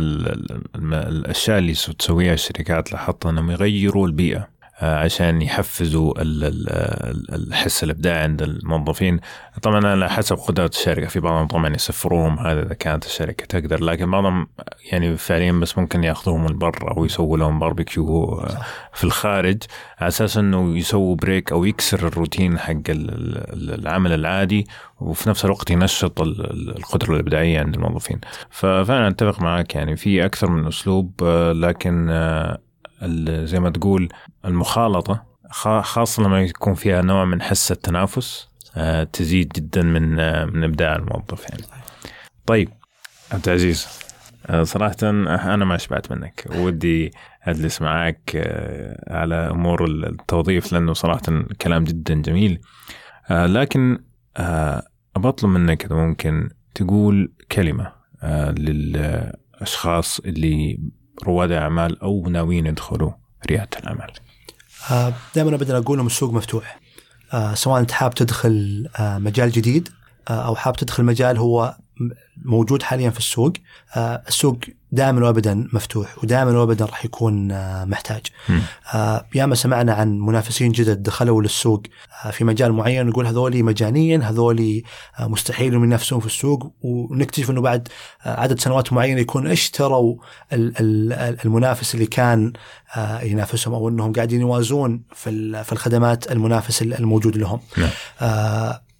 الأشياء اللي سو- تسويها الشركات لاحظت أنهم يغيروا البيئة. عشان يحفزوا ال- ال- ال- الحس الابداعي عند الموظفين. طبعا على حسب قدرات الشركة. في بعضهم طبعا يسفروهم هذا إذا كانت الشركة تقدر. لكن بعضهم يعني فعليا بس ممكن يأخذوهم البر أو يسووا لهم باربيكيو آه، في الخارج. على أساس إنه يسووا break أو يكسر الروتين حق ال- ال- العمل العادي وفي نفس الوقت ينشط ال- ال- القدرة الإبداعية عند الموظفين. ففعلا أتفق معك يعني في أكثر من أسلوب آه، لكن آه، زي ما تقول المخالطة خا- خاصة لما يكون فيها نوع من حس التنافس آه، تزيد جدا من آه، من إبداع الموظف يعني. طيب عبد العزيز آه، صراحة أنا ما شبعت منك ودي أجلس معاك آه، على أمور التوظيف لأنه صراحة كلام جدا جميل لكن أبطلب منك إذا ممكن تقول كلمة للأشخاص اللي رواد أعمال أو ناويين يدخلوا ريادة الأعمال. دائما ابدا أقول لهم السوق مفتوح. آه، سواء أنت حاب تدخل آه، مجال جديد آه، أو حاب تدخل مجال هو موجود حاليا في السوق آه، السوق دائما وابدا مفتوح ودائما وابدا راح يكون آه، محتاج. آه، ياما سمعنا عن منافسين جدد دخلوا للسوق في مجال معين نقول هذولي مجانيا هذولي مستحيل انهم ينافسون في السوق ونكتشف إنه بعد عدد سنوات معينة يكون اشتروا ال- ال- المنافس اللي كان ينافسهم أو إنهم قاعدين يوازون في الخدمات المنافس الموجود لهم. نعم.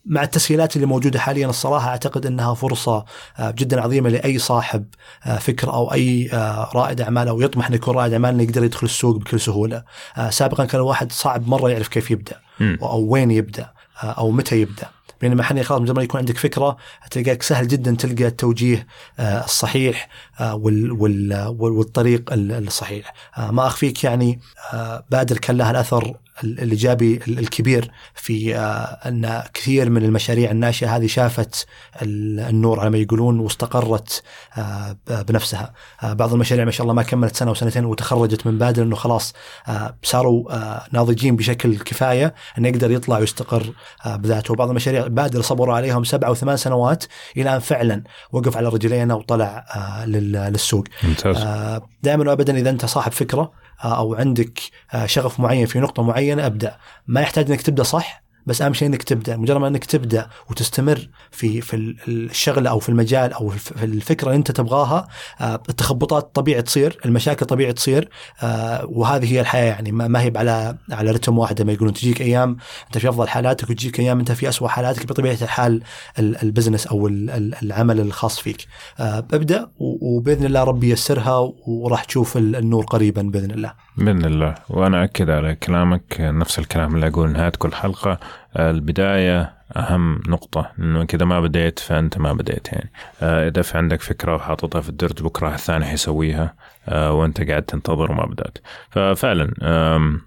مع التسهيلات اللي موجودة حاليا الصراحة أعتقد إنها فرصة آه، جدا عظيمة لأي صاحب آه، فكر أو أي آه، رائد أعمال أو يطمح إنه يكون رائد أعمال إنه يقدر يدخل السوق بكل سهولة. سابقا كان الواحد صعب مرة يعرف كيف يبدأ. أو وين يبدأ أو متى يبدأ. بينما حاليا خلاص مجرد ما يكون عندك فكرة تلقاك سهل جدا تلقى التوجيه الصحيح وال- وال- وال- والطريق ال- الصحيح. آه، ما أخفيك يعني آه، بادر كان لها الأثر الإيجابي ال- الكبير في آه، أن كثير من المشاريع الناشئة هذه شافت ال- النور على ما يقولون واستقرت آه، بنفسها. آه، بعض المشاريع ما شاء الله ما كملت سنة وسنتين وتخرجت من بادر إنه خلاص آه، صاروا آه، ناضجين بشكل كفاية انه يقدر يطلع ويستقر آه، بذاته. وبعض المشاريع بادر صبروا عليهم سبع وثمان سنوات إلى أن فعلا وقف على رجلينا وطلع آه، لل- للسوق. ممتاز. آه، دائما وابدا إذا أنت صاحب فكرة آه، أو عندك آه، شغف معين في نقطة معينة أبدأ. ما يحتاج إنك تبدأ صح بس أهم شيء إنك تبدأ مجرد ما إنك تبدأ وتستمر في في ال- الشغله أو في المجال أو في الفكرة اللي أنت تبغاها آه، التخبطات طبيعي تصير المشاكل طبيعي تصير آه، وهذه هي الحياة يعني. ما هي على على رتم واحد ما يقولون تجيك أيام أنت في أفضل حالاتك وتجيك أيام أنت في اسوء حالاتك بطبيعة الحال ال- البزنس أو ال- ال- العمل الخاص فيك. آه، أبدأ وبإذن الله ربي ييسرها وراح تشوف ال- النور قريبا بإذن الله. بإذن الله. وأنا أكد على كلامك نفس الكلام اللي أقول نهاية كل حلقة. البداية أهم نقطة إنه كذا ما بديت فأنت ما بديت يعني. آه، إذا في عندك فكرة وحاططها في الدرج بكرة الثاني حيسويها آه، وأنت قاعد تنتظر وما بدأت. ففعلا آم،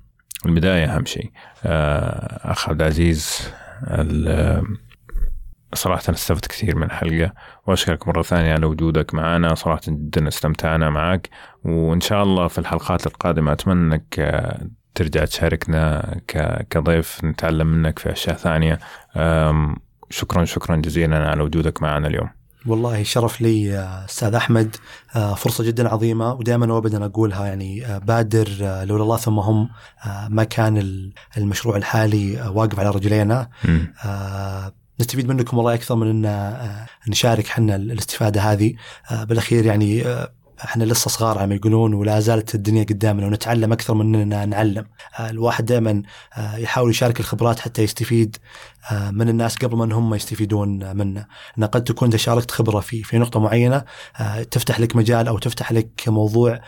البداية أهم شيء. آه، أخ عبد العزيز ال- صراحة استفدت كثير من الحلقة وأشكرك مرة ثانية على وجودك معنا صراحة جدا استمتعنا معك وإن شاء الله في الحلقات القادمة أتمنى أنك ترجع تشاركنا كضيف نتعلم منك في أشياء ثانية. آم، شكرا شكرا جزيلا على وجودك معنا اليوم. والله شرف لي أستاذ أحمد. فرصة جدا عظيمة ودائما وابدا أقولها يعني بادر لولا الله ثم هم ما كان ال- المشروع الحالي واقف على رجلينا. نستفيد منكم والله أكثر من أن نشارك حنا الاستفادة هذه. بالأخير يعني إحنا لسه صغار على ما يقولون ولا زالت الدنيا قدامنا ونتعلم أكثر من إننا نعلم. آه، الواحد دائما آه، يحاول يشارك الخبرات حتى يستفيد آه، من الناس قبل ما هم يستفيدون منه. انه قد تكون انت شاركت خبرة في في نقطة معينة تفتح لك مجال أو تفتح لك موضوع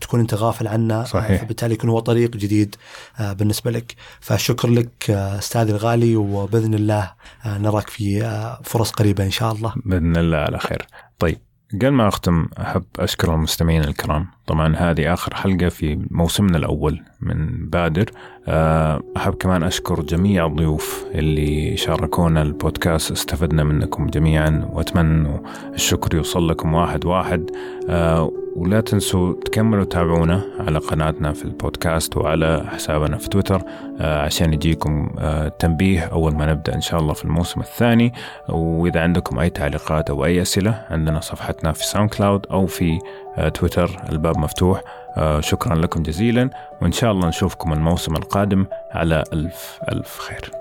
تكون أنت غافل عنه صحيح. فبالتالي يكون هو طريق جديد بالنسبة لك. فشكر لك استاذي الغالي وبإذن الله نراك في فرص قريبة إن شاء الله. بإذن الله على خير. طيب قبل ما أختم أحب أشكر المستمعين الكرام. طبعا هذه آخر حلقة في موسمنا الأول من بادر. آه، أحب كمان أشكر جميع الضيوف اللي شاركونا البودكاست. استفدنا منكم جميعا وأتمنى الشكر يوصل لكم واحد واحد. آه، ولا تنسوا تكملوا تابعونا على قناتنا في البودكاست وعلى حسابنا في تويتر آه، عشان يجيكم آه، تنبيه أول ما نبدأ إن شاء الله في الموسم الثاني. وإذا عندكم أي تعليقات أو أي أسئلة عندنا صفحتنا في SoundCloud أو في آه، تويتر الباب مفتوح. شكرا لكم جزيلا وإن شاء الله نشوفكم الموسم القادم على ألف ألف خير.